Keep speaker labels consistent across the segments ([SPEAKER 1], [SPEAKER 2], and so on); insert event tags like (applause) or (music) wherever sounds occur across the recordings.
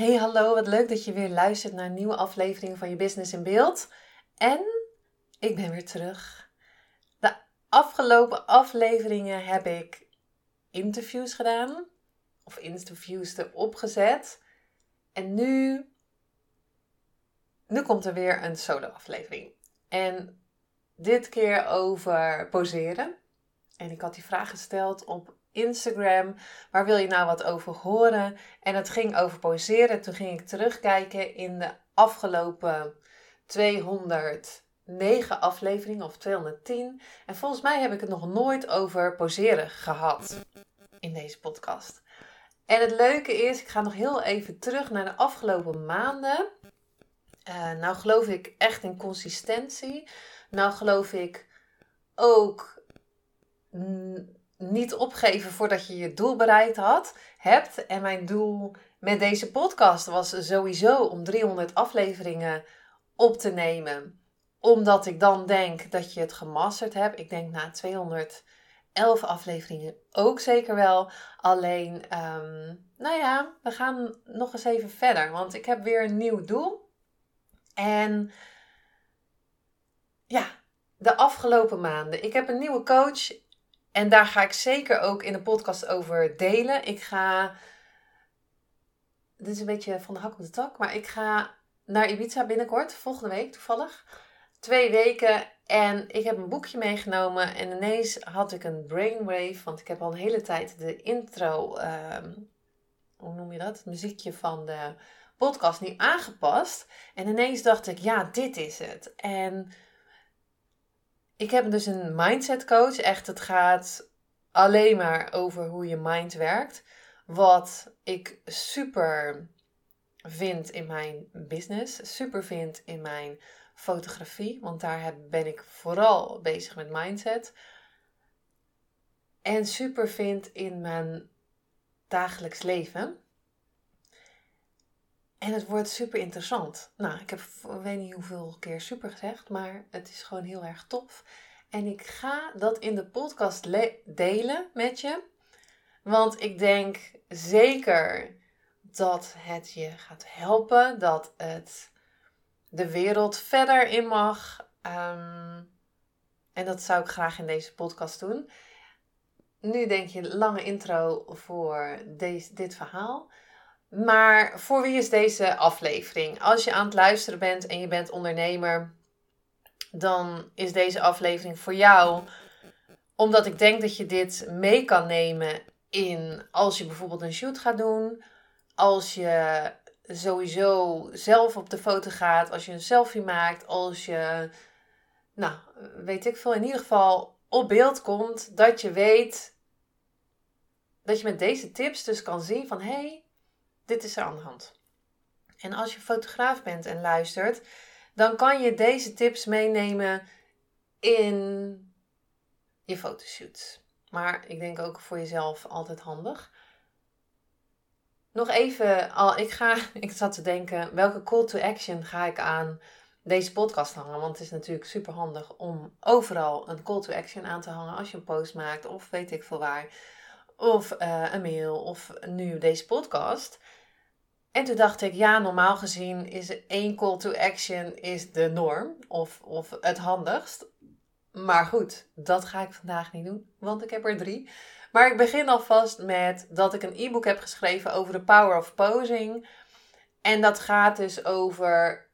[SPEAKER 1] Hey, hallo, wat leuk dat je weer luistert naar een nieuwe aflevering van je Business in Beeld. En ik ben weer terug. De afgelopen afleveringen heb ik interviews gedaan, of interviews erop gezet. En nu, nu komt er weer een solo-aflevering. En dit keer over poseren. En ik had die vraag gesteld op Instagram. Waar wil je nou wat over horen? En het ging over poseren. Toen ging ik terugkijken in de afgelopen 209 afleveringen of 210. En volgens mij heb ik het nog nooit over poseren gehad in deze podcast. En het leuke is, ik ga nog heel even terug naar de afgelopen maanden. Uh, nou geloof ik echt in consistentie. Nou geloof ik ook niet opgeven voordat je je doel bereikt had, hebt. En mijn doel met deze podcast was sowieso om 300 afleveringen op te nemen. Omdat ik dan denk dat je het gemasterd hebt. Ik denk na 211 afleveringen ook zeker wel. Alleen, um, nou ja, we gaan nog eens even verder. Want ik heb weer een nieuw doel. En ja, de afgelopen maanden. Ik heb een nieuwe coach en daar ga ik zeker ook in de podcast over delen. Ik ga. Dit is een beetje van de hak op de tak, maar ik ga naar Ibiza binnenkort, volgende week toevallig. Twee weken en ik heb een boekje meegenomen en ineens had ik een brainwave, want ik heb al een hele tijd de intro, ehm, hoe noem je dat? Het muziekje van de podcast niet aangepast. En ineens dacht ik, ja, dit is het. En ik heb dus een mindset coach. Echt, het gaat alleen maar over hoe je mind werkt. Wat ik super vind in mijn business, super vind in mijn fotografie, want daar ben ik vooral bezig met mindset. En super vind in mijn dagelijks leven. En het wordt super interessant. Nou, ik heb weet niet hoeveel keer super gezegd, maar het is gewoon heel erg tof. En ik ga dat in de podcast delen met je. Want ik denk zeker dat het je gaat helpen, dat het de wereld verder in mag. Um, en dat zou ik graag in deze podcast doen. Nu denk je lange intro voor deze, dit verhaal. Maar voor wie is deze aflevering? Als je aan het luisteren bent en je bent ondernemer, dan is deze aflevering voor jou. Omdat ik denk dat je dit mee kan nemen in als je bijvoorbeeld een shoot gaat doen. Als je sowieso zelf op de foto gaat. Als je een selfie maakt. Als je, nou, weet ik veel, in ieder geval op beeld komt. Dat je weet dat je met deze tips dus kan zien van hé, hey, dit is er aan de hand. En als je fotograaf bent en luistert, dan kan je deze tips meenemen in je fotoshoots. Maar ik denk ook voor jezelf altijd handig. Nog even, al, ik, ga, (laughs) ik zat te denken, welke call to action ga ik aan deze podcast hangen? Want het is natuurlijk super handig om overal een call to action aan te hangen als je een post maakt of weet ik veel waar. Of uh, een mail of nu deze podcast. En toen dacht ik, ja, normaal gezien is één call to action is de norm of, of het handigst. Maar goed, dat ga ik vandaag niet doen, want ik heb er drie. Maar ik begin alvast met dat ik een e-book heb geschreven over de power of posing. En dat gaat dus over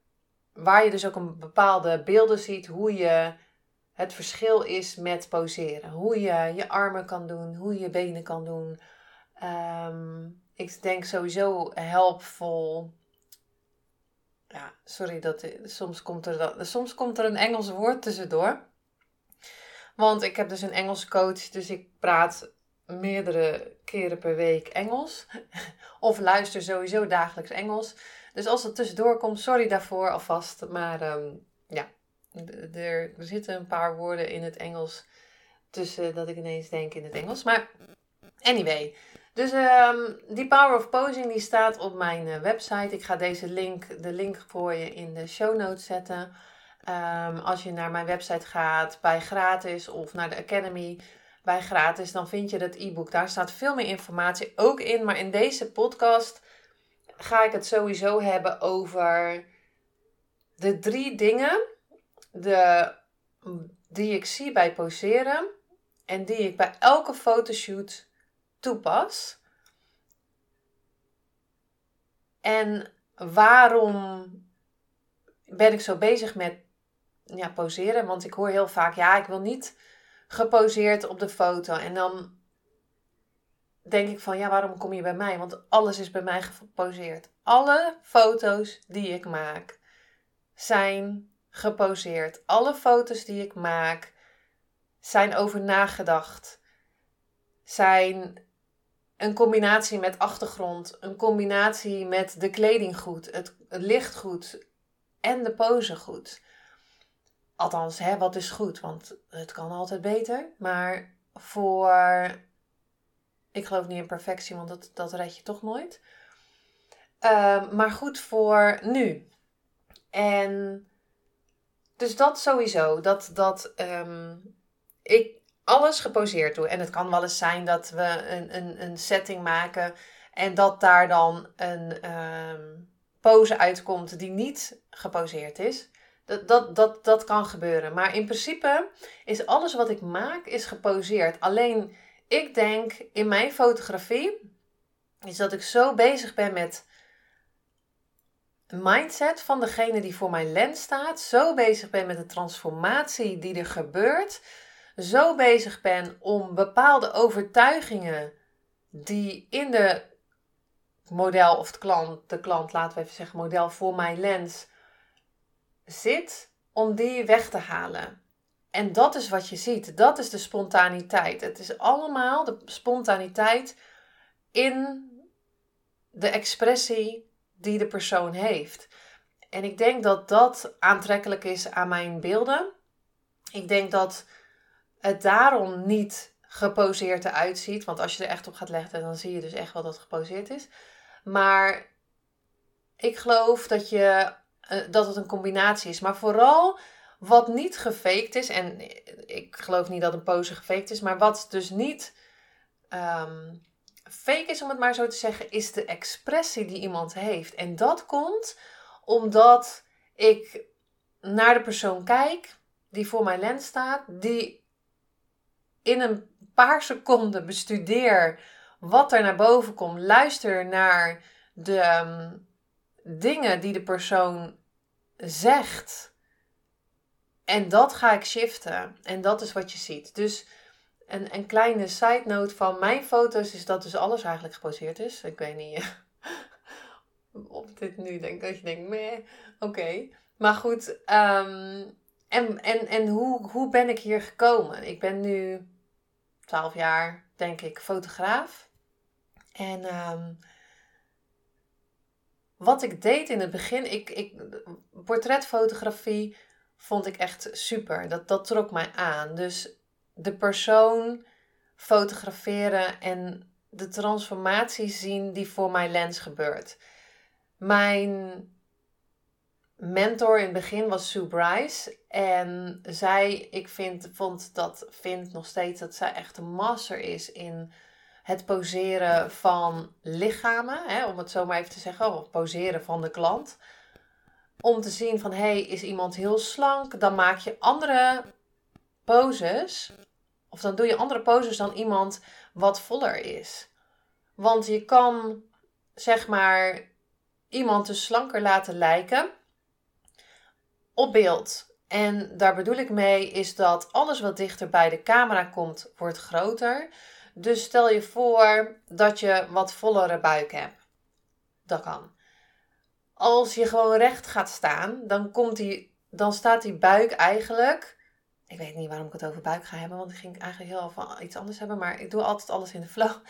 [SPEAKER 1] waar je dus ook een bepaalde beelden ziet, hoe je het verschil is met poseren. Hoe je je armen kan doen, hoe je benen kan doen. Um, ik denk sowieso helpvol. Ja, sorry, dat, soms, komt er dat, soms komt er een Engels woord tussendoor. Want ik heb dus een Engelse coach, dus ik praat meerdere keren per week Engels. (laughs) of luister sowieso dagelijks Engels. Dus als het tussendoor komt, sorry daarvoor alvast. Maar ehm, ja, er zitten een paar woorden in het Engels tussen dat ik ineens denk in het Engels. Maar anyway. Dus ehm, die Power of Posing die staat op mijn eh, website. Ik ga deze link, de link voor je in de show notes zetten. Ehm, als je naar mijn website gaat bij gratis of naar de Academy bij gratis, dan vind je het e-book. Daar staat veel meer informatie ook in. Maar in deze podcast ga ik het sowieso hebben over de drie dingen de, die ik zie bij poseren en die ik bij elke fotoshoot toepas. En waarom ben ik zo bezig met ja, poseren? Want ik hoor heel vaak, ja, ik wil niet geposeerd op de foto. En dan denk ik van, ja, waarom kom je bij mij? Want alles is bij mij geposeerd. Alle foto's die ik maak zijn geposeerd. Alle foto's die ik maak zijn over nagedacht. Zijn een combinatie met achtergrond, een combinatie met de kleding goed, het, licht goed en de pose goed. Althans, hè, wat is goed? Want het kan altijd beter. Maar voor. Ik geloof niet in perfectie, want dat, dat red je toch nooit. Ehm, maar goed voor nu. En. Dus dat sowieso. Dat, dat ehm, ik alles geposeerd doe. En het kan wel eens zijn dat we een, een, een setting maken. En dat daar dan een um, pose uitkomt die niet geposeerd is. Dat, dat, dat, dat kan gebeuren. Maar in principe is alles wat ik maak is geposeerd. Alleen ik denk in mijn fotografie is dat ik zo bezig ben met mindset van degene die voor mijn lens staat. Zo bezig ben met de transformatie die er gebeurt. Zo bezig ben om bepaalde overtuigingen die in de model of de klant, de klant, laten we even zeggen, model voor mijn lens zit om die weg te halen. En dat is wat je ziet. Dat is de spontaniteit. Het is allemaal de spontaniteit in de expressie die de persoon heeft. En ik denk dat dat aantrekkelijk is aan mijn beelden. Ik denk dat het daarom niet geposeerd eruit ziet. Want als je er echt op gaat leggen, dan zie je dus echt wel dat het geposeerd is. Maar ik geloof dat je eh, dat het een combinatie is. Maar vooral wat niet gefaked is, en ik geloof niet dat een pose gefaked is, maar wat dus niet ehm, fake is, om het maar zo te zeggen, is de expressie die iemand heeft. En dat komt omdat ik naar de persoon kijk die voor mijn lens staat, die in een paar seconden bestudeer wat er naar boven komt, luister naar de ehm, dingen die de persoon zegt. En dat ga ik shiften. En dat is wat je ziet. Dus een, een kleine side note van mijn foto's is dat dus alles eigenlijk geposeerd is. Ik weet niet (laughs) of dit nu denk dat je denkt, meh, oké. Maar goed, um, en, en, en hoe, hoe ben ik hier gekomen? Ik ben nu 12 jaar, denk ik, fotograaf. En um, wat ik deed in het begin, ik, ik, portretfotografie vond ik echt super. Dat, dat trok mij aan. Dus de persoon fotograferen en de transformatie zien die voor mijn lens gebeurt. Mijn mentor in het begin was Sue Bryce. En zij, ik vind, vond dat, vind nog steeds dat zij echt een master is in het poseren van lichamen, hè, om het zo maar even te zeggen, of poseren van de klant. Om te zien van, hey, is iemand heel slank? Dan maak je andere poses, of dan doe je andere poses dan iemand wat voller is. Want je kan, zeg maar, iemand dus slanker laten lijken op beeld. En daar bedoel ik mee is dat alles wat dichter bij de camera komt, wordt groter. Dus stel je voor dat je wat vollere buik hebt. Dat kan. Als je gewoon recht gaat staan, dan, komt die, dan staat die buik eigenlijk Ik weet niet waarom ik het over buik ga hebben, want ik ging eigenlijk heel van iets anders hebben. Maar ik doe altijd alles in de flow. (laughs)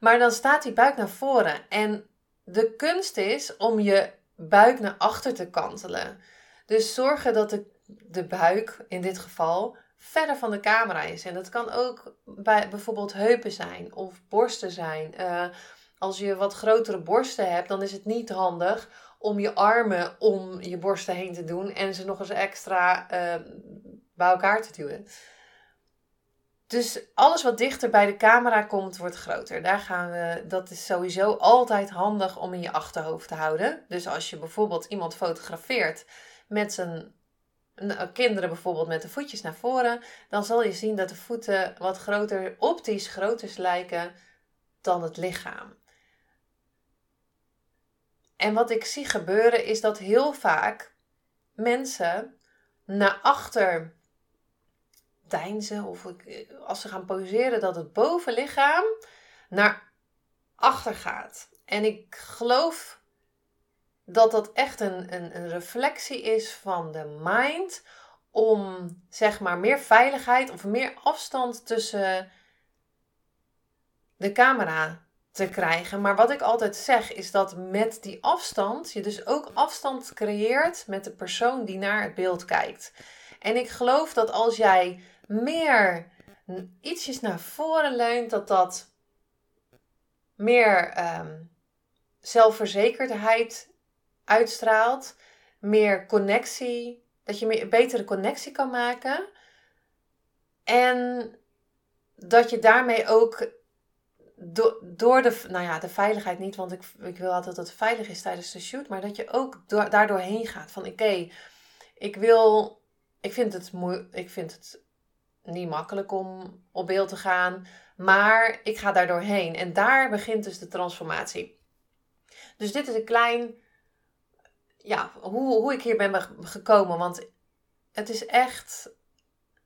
[SPEAKER 1] Maar dan staat die buik naar voren. En de kunst is om je buik naar achter te kantelen. Dus zorgen dat de, de buik, in dit geval, verder van de camera is. En dat kan ook bij bijvoorbeeld heupen zijn of borsten zijn. Uh, als je wat grotere borsten hebt, dan is het niet handig om je armen om je borsten heen te doen en ze nog eens extra uh, bij elkaar te duwen. Dus alles wat dichter bij de camera komt, wordt groter. Daar gaan we, dat is sowieso altijd handig om in je achterhoofd te houden. Dus als je bijvoorbeeld iemand fotografeert met zijn kinderen bijvoorbeeld met de voetjes naar voren, dan zal je zien dat de voeten wat groter, optisch groter lijken dan het lichaam. En wat ik zie gebeuren is dat heel vaak mensen naar achter deinzen of als ze gaan poseren dat het bovenlichaam naar achter gaat. En ik geloof dat dat echt een, een, een reflectie is van de mind om zeg maar meer veiligheid of meer afstand tussen de camera te krijgen. Maar wat ik altijd zeg is dat met die afstand je dus ook afstand creëert met de persoon die naar het beeld kijkt. En ik geloof dat als jij meer ietsjes naar voren leunt, dat dat meer um, zelfverzekerdheid uitstraalt, meer connectie, dat je meer, betere connectie kan maken. En dat je daarmee ook do, door de, nou ja, de veiligheid niet, want ik, ik wil altijd dat het veilig is tijdens de shoot, maar dat je ook door, daardoor heen gaat. Van oké, ik wil, ik vind het moeilijk, ik vind het niet makkelijk om op beeld te gaan, maar ik ga daardoor heen. En daar begint dus de transformatie. Dus dit is een klein, ja, hoe, hoe ik hier ben gekomen, want het is echt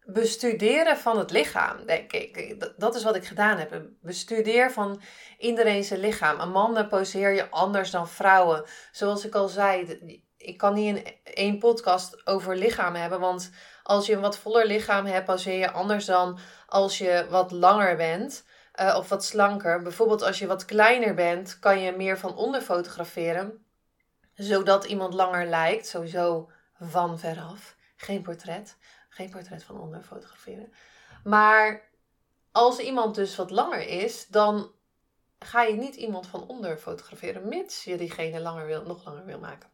[SPEAKER 1] bestuderen van het lichaam, denk ik. Dat is wat ik gedaan heb. Bestudeer van iedereen zijn lichaam. Een mannen poseer je anders dan vrouwen. Zoals ik al zei, ik kan niet in één podcast over lichaam hebben. Want als je een wat voller lichaam hebt, poseer je anders dan als je wat langer bent. Uh, of wat slanker. Bijvoorbeeld als je wat kleiner bent, kan je meer van onder fotograferen. Zodat iemand langer lijkt. Sowieso van veraf. Geen portret. Geen portret van onder fotograferen. Maar als iemand dus wat langer is, dan ga je niet iemand van onder fotograferen, mits je diegene langer wil, nog langer wil maken.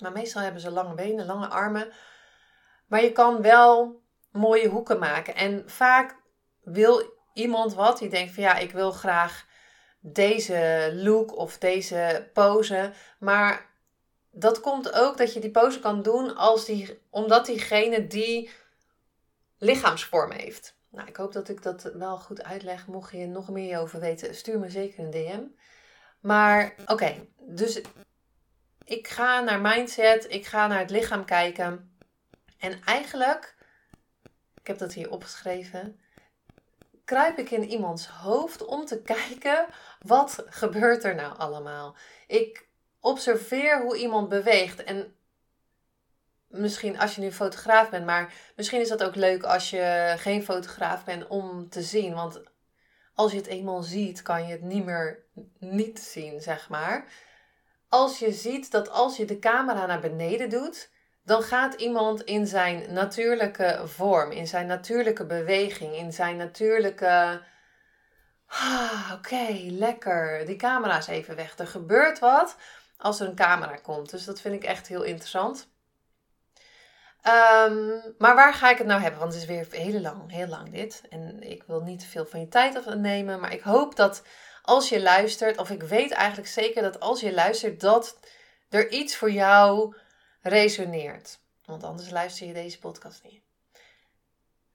[SPEAKER 1] Maar meestal hebben ze lange benen, lange armen. Maar je kan wel mooie hoeken maken. En vaak wil iemand wat, die denkt van ja, ik wil graag deze look of deze pose. Maar dat komt ook dat je die pose kan doen als die, omdat diegene die lichaamsvorm heeft. Nou, ik hoop dat ik dat wel goed uitleg. Mocht je nog meer over weten, stuur me zeker een DM. Maar oké, dus ik ga naar mindset, ik ga naar het lichaam kijken. En eigenlijk, ik heb dat hier opgeschreven, kruip ik in iemands hoofd om te (laughs) kijken wat gebeurt er nou allemaal. Ik observeer hoe iemand beweegt en misschien als je nu fotograaf bent, maar misschien is dat ook leuk als je geen fotograaf bent om te zien. Want als je het eenmaal ziet, kan je het niet meer niet zien, zeg maar. Als je ziet dat als je de camera naar beneden doet, dan gaat iemand in zijn natuurlijke vorm, in zijn natuurlijke beweging, in zijn natuurlijke. Ah, Oké, lekker. Die camera is even weg. Er gebeurt wat als er een camera komt. Dus dat vind ik echt heel interessant. Ehm, maar waar ga ik het nou hebben? Want het is weer heel lang, heel lang dit. En ik wil niet te veel van je tijd afnemen. Maar ik hoop dat als je luistert, of ik weet eigenlijk zeker dat als je luistert, dat er iets voor jou resoneert. Want anders luister je deze podcast niet.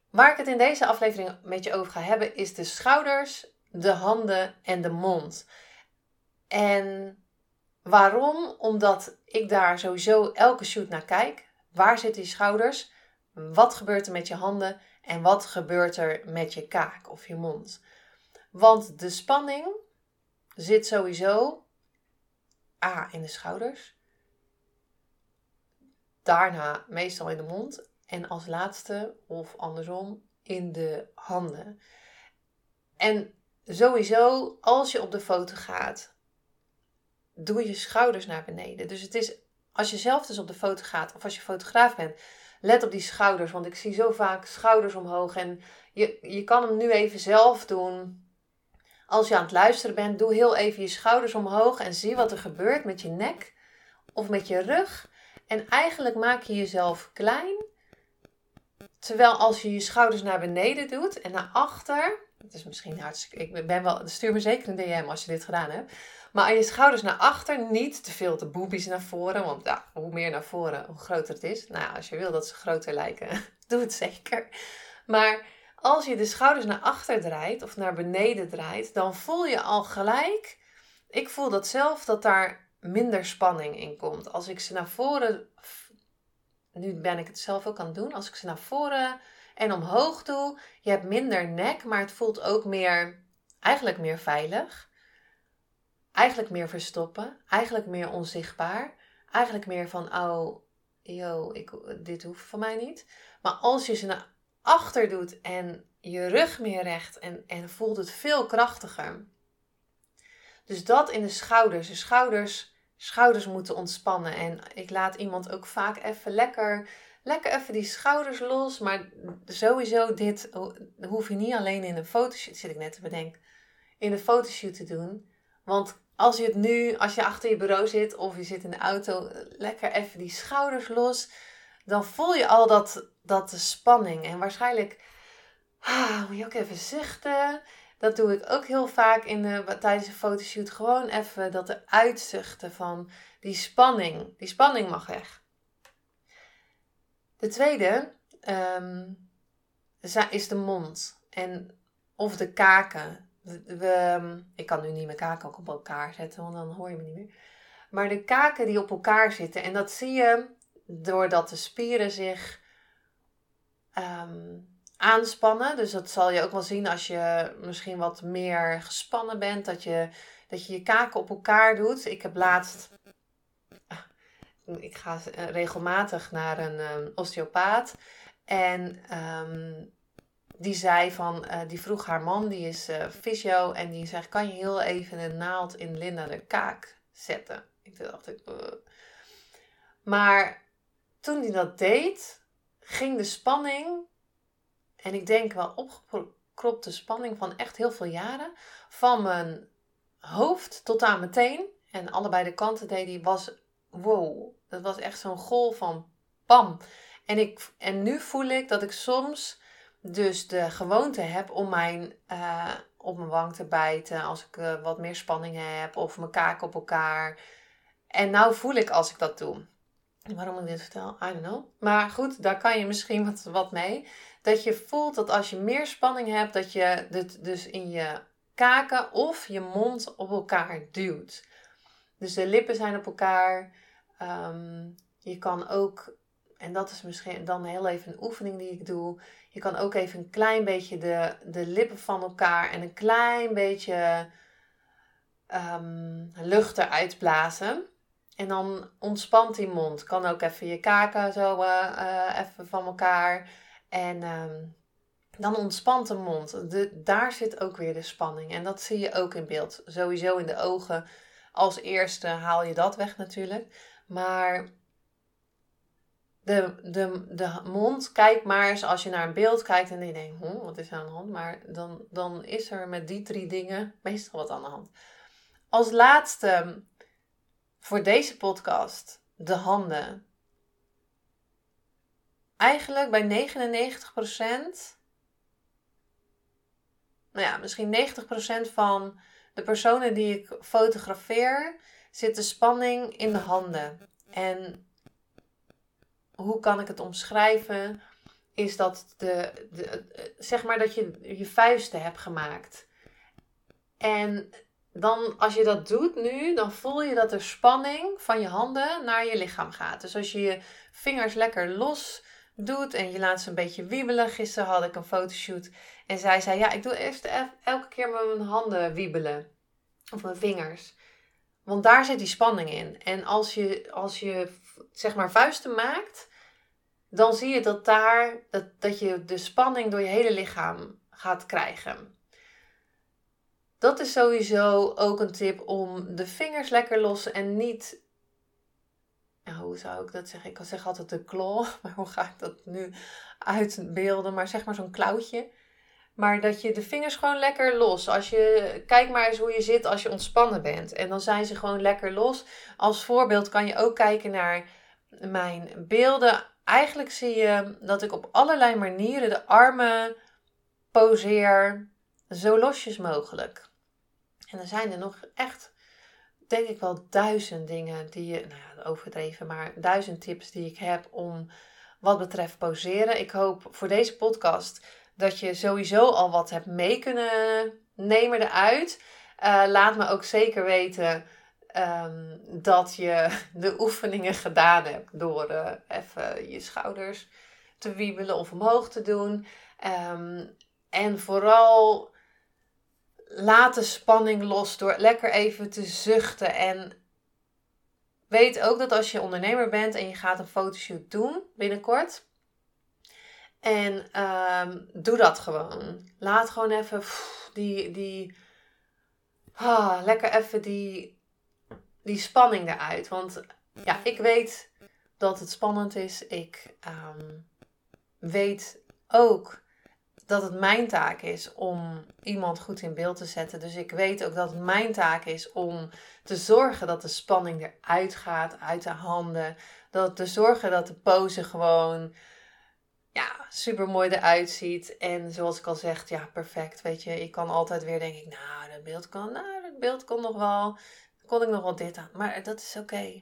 [SPEAKER 1] Waar ik het in deze aflevering met je over ga hebben, is de schouders, de handen en de mond. En waarom? Omdat ik daar sowieso elke shoot naar kijk. Waar zitten je schouders? Wat gebeurt er met je handen? En wat gebeurt er met je kaak of je mond? Want de spanning zit sowieso A in de schouders. Daarna meestal in de mond. En als laatste, of andersom, in de handen. En sowieso, als je op de foto gaat, doe je schouders naar beneden. Dus het is, als je zelf dus op de foto gaat, of als je fotograaf bent, let op die schouders. Want ik zie zo vaak schouders omhoog. En je, je kan hem nu even zelf doen. Als je aan het luisteren bent, doe heel even je schouders omhoog en zie wat er gebeurt met je nek of met je rug. En eigenlijk maak je jezelf klein. Terwijl als je je schouders naar beneden doet en naar achter. Het is misschien hartstikke. Ik ben wel. Stuur me zeker een DM als je dit gedaan hebt. Maar aan je schouders naar achter, niet te veel de boobies naar voren. Want ja, hoe meer naar voren, hoe groter het is. Nou ja, als je wil dat ze groter lijken, (laughs) doe het zeker. Maar als je de schouders naar achter draait of naar beneden draait, dan voel je al gelijk. Ik voel dat zelf dat daar minder spanning in komt. Als ik ze naar voren. Nu ben ik het zelf ook aan het doen. Als ik ze naar voren en omhoog doe, je hebt minder nek, maar het voelt ook meer. Eigenlijk meer veilig. Eigenlijk meer verstoppen. Eigenlijk meer onzichtbaar. Eigenlijk meer van, oh, yo, ik, dit hoeft van mij niet. Maar als je ze naar achter doet en je rug meer recht en, en voelt het veel krachtiger. Dus dat in de schouders. De schouders, schouders moeten ontspannen. En ik laat iemand ook vaak even lekker, lekker even die schouders los. Maar sowieso dit hoef je niet alleen in een fotoshoot, zit ik net te bedenken, in een fotoshoot te doen. Want als je het nu, als je achter je bureau zit of je zit in de auto, lekker even die schouders los dan voel je al dat, dat de spanning. En waarschijnlijk ah, moet je ook even zuchten. Dat doe ik ook heel vaak in de, tijdens een fotoshoot. Gewoon even dat er uitzuchten van die spanning. Die spanning mag weg. De tweede um, is de mond. En, of de kaken. We, ik kan nu niet mijn kaken ook op elkaar zetten, want dan hoor je me niet meer. Maar de kaken die op elkaar zitten. En dat zie je doordat de spieren zich um, aanspannen. Dus dat zal je ook wel zien als je misschien wat meer gespannen bent. Dat je dat je, je kaken op elkaar doet. Ik heb laatst. Ik ga regelmatig naar een um, osteopaat. En die zei van, uh, die vroeg haar man, die is uh, fysio, en die zegt: Kan je heel even een naald in Linda de kaak zetten? Ik dacht, ik, uh. maar toen hij dat deed, ging de spanning, en ik denk wel opgekropte spanning van echt heel veel jaren, van mijn hoofd tot aan meteen. En allebei de kanten deed hij, was wow. Dat was echt zo'n golf van pam. En, ik, en nu voel ik dat ik soms dus de gewoonte heb om mijn, uh, op mijn wang te bijten als ik uh, wat meer spanning heb of mijn kaak op elkaar. En nou voel ik als ik dat doe. Waarom ik dit vertel, I don't know. Maar goed, daar kan je misschien wat, wat mee. Dat je voelt dat als je meer spanning hebt, dat je het dus in je kaken of je mond op elkaar duwt. Dus de lippen zijn op elkaar. Ehm, je kan ook, en dat is misschien dan heel even een oefening die ik doe. Je kan ook even een klein beetje de, de lippen van elkaar en een klein beetje um, lucht eruit blazen. En dan ontspant die mond. Kan ook even je kaken zo uh, even van elkaar. En ehm, dan ontspant de mond. De, daar zit ook weer de spanning. En dat zie je ook in beeld. Sowieso in de ogen. Als eerste haal je dat weg natuurlijk. Maar de, de, de mond, kijk maar eens als je naar een beeld kijkt en je denkt, hm, wat is er aan de hand? Maar dan, dan is er met die drie dingen meestal wat aan de hand. Als laatste voor deze podcast de handen. Eigenlijk bij 99%, nou ja, misschien 90% van de personen die ik fotografeer, zit de spanning in de handen. En hoe kan ik het omschrijven? Is dat de, de, zeg maar dat je je vuisten hebt gemaakt. En dan als je dat doet nu, dan voel je dat de spanning van je handen naar je lichaam gaat. Dus als je je vingers lekker los doet en je laat ze een beetje wiebelen. Gisteren had ik een fotoshoot en zij zei: Ja, ik doe eerst e-, elke keer met mijn handen wiebelen. Of mijn vingers. Want daar zit die spanning in. En als je, als je zeg maar vuisten maakt, dan zie je dat daar dat, dat je de spanning door je hele lichaam gaat krijgen. Dat is sowieso ook een tip om de vingers lekker los en niet. hoe zou ik dat zeggen? Ik kan zeg altijd de claw, (laughs) maar hoe ga ik dat nu uitbeelden? Maar zeg maar zo'n klauwtje. Maar dat je de vingers gewoon lekker los. Als je, kijk maar eens hoe je zit als je ontspannen bent. En dan zijn ze gewoon lekker los. Als voorbeeld kan je ook kijken naar mijn beelden. Eigenlijk zie je dat ik op allerlei manieren de armen poseer zo losjes mogelijk. En er zijn er nog echt, denk ik wel, duizend dingen die je, nou ja, overdreven, maar duizend tips die ik heb om wat betreft poseren. Ik hoop voor deze podcast dat je sowieso al wat hebt mee kunnen nemen eruit. Uh, laat me ook zeker weten um, dat je (laughs) de oefeningen gedaan hebt door uh, even je schouders te wiebelen of omhoog te doen. Um, en vooral laat de spanning los door lekker even te zuchten. En weet ook dat als je ondernemer bent en je gaat een fotoshoot doen binnenkort. En um, doe dat gewoon. Laat gewoon even die, die ah, lekker even die, die spanning eruit. Want ja, ik weet dat het spannend is. Ik um, weet ook dat het mijn taak is om iemand goed in beeld te zetten. Dus ik weet ook dat het mijn taak is om te zorgen dat de spanning eruit gaat, uit de handen. Dat te zorgen dat de pose gewoon ja, super mooi eruit ziet. En zoals ik al zeg, ja, perfect. Weet je, ik kan altijd weer denk ik, nou, dat beeld kan, nou, dat beeld kon nog wel, kon ik nog wel dit aan. Maar dat is oké.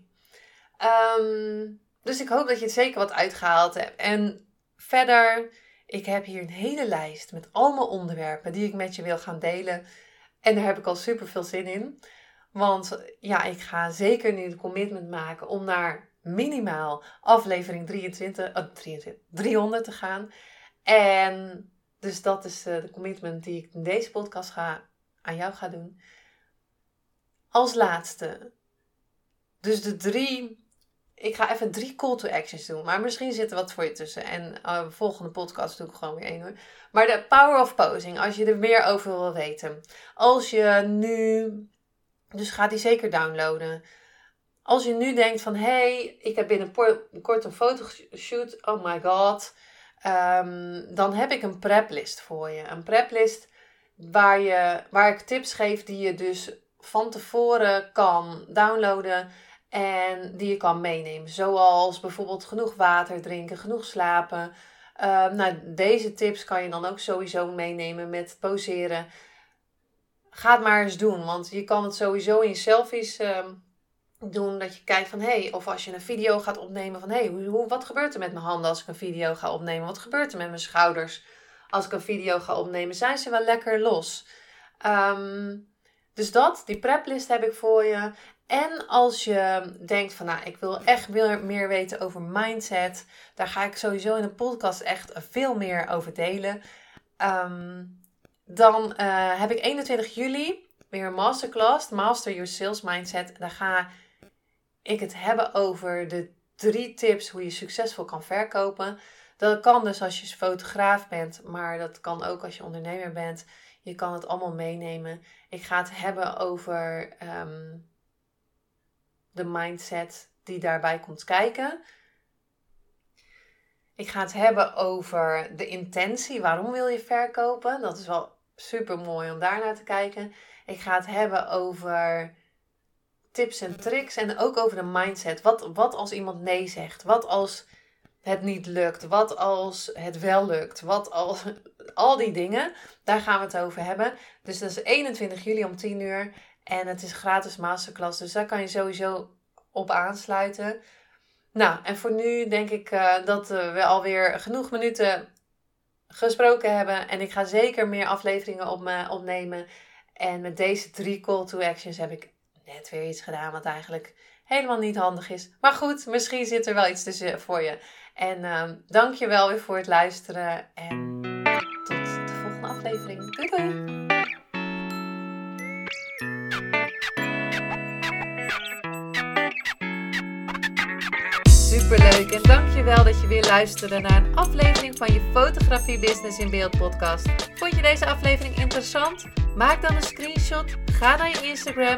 [SPEAKER 1] Ehm, dus ik hoop dat je het zeker wat uitgehaald hebt. En verder ik heb hier een hele lijst met allemaal onderwerpen die ik met je wil gaan delen. En daar heb ik al super veel zin in. Want ja, ik ga zeker nu een commitment maken om naar minimaal aflevering 23, 23 300 te gaan. En dus dat is eh, de commitment die ik in deze podcast ga, aan jou ga doen. Als laatste. Dus de drie ik ga even drie call to actions doen. Maar misschien zit er wat voor je tussen. En uh, volgende podcast doe ik gewoon weer één hoor. Maar de power of posing, als je er meer over wil weten. Als je nu. Dus ga die zeker downloaden. Als je nu denkt van hé, hey, ik heb binnenkort een fotoshoot. Oh my god. Um, dan heb ik een preplist voor je. Een preplist waar, je, waar ik tips geef die je dus van tevoren kan downloaden en die je kan meenemen. Zoals bijvoorbeeld genoeg water drinken, genoeg slapen. Uh, nou, deze tips kan je dan ook sowieso meenemen met poseren. Ga het maar eens doen, want je kan het sowieso in selfies ehm, doen. Dat je kijkt van hé, hey, of als je een video gaat opnemen van hé, hey, hoe, wat gebeurt er met mijn handen als ik een video ga opnemen? Wat gebeurt er met mijn schouders als ik een video ga opnemen? Zijn ze wel lekker los? Um, dus dat, die preplist heb ik voor je. En als je denkt van, nou, ik wil echt meer, meer weten over mindset, daar ga ik sowieso in de podcast echt veel meer over delen. Ehm, dan uh, heb ik 21 juli weer een masterclass, Master Your Sales Mindset. Daar ga ik het hebben over de drie tips hoe je succesvol kan verkopen. Dat kan dus als je fotograaf bent, maar dat kan ook als je ondernemer bent. Je kan het allemaal meenemen. Ik ga het hebben over ehm, de mindset die daarbij komt kijken. Ik ga het hebben over de intentie. Waarom wil je verkopen? Dat is wel super mooi om daar naar te kijken. Ik ga het hebben over tips en tricks en ook over de mindset. Wat, wat als iemand nee zegt? Wat als het niet lukt? Wat als het wel lukt? Wat als (laughs) al die dingen? Daar gaan we het over hebben. Dus dat is 21 juli om 10 uur. En het is gratis masterclass. Dus daar kan je sowieso op aansluiten. Nou, en voor nu denk ik uh, dat we alweer genoeg minuten gesproken hebben. En ik ga zeker meer afleveringen op me opnemen. En met deze drie call to actions heb ik net weer iets gedaan wat eigenlijk helemaal niet handig is. Maar goed, misschien zit er wel iets tussen voor je. En uh, dank je wel weer voor het luisteren. En tot de volgende aflevering. Doei doei! superleuk en dankjewel dat je weer luisterde naar een aflevering van je Fotografie Business in Beeld podcast. Vond je deze aflevering interessant? Maak dan een screenshot, ga naar je Instagram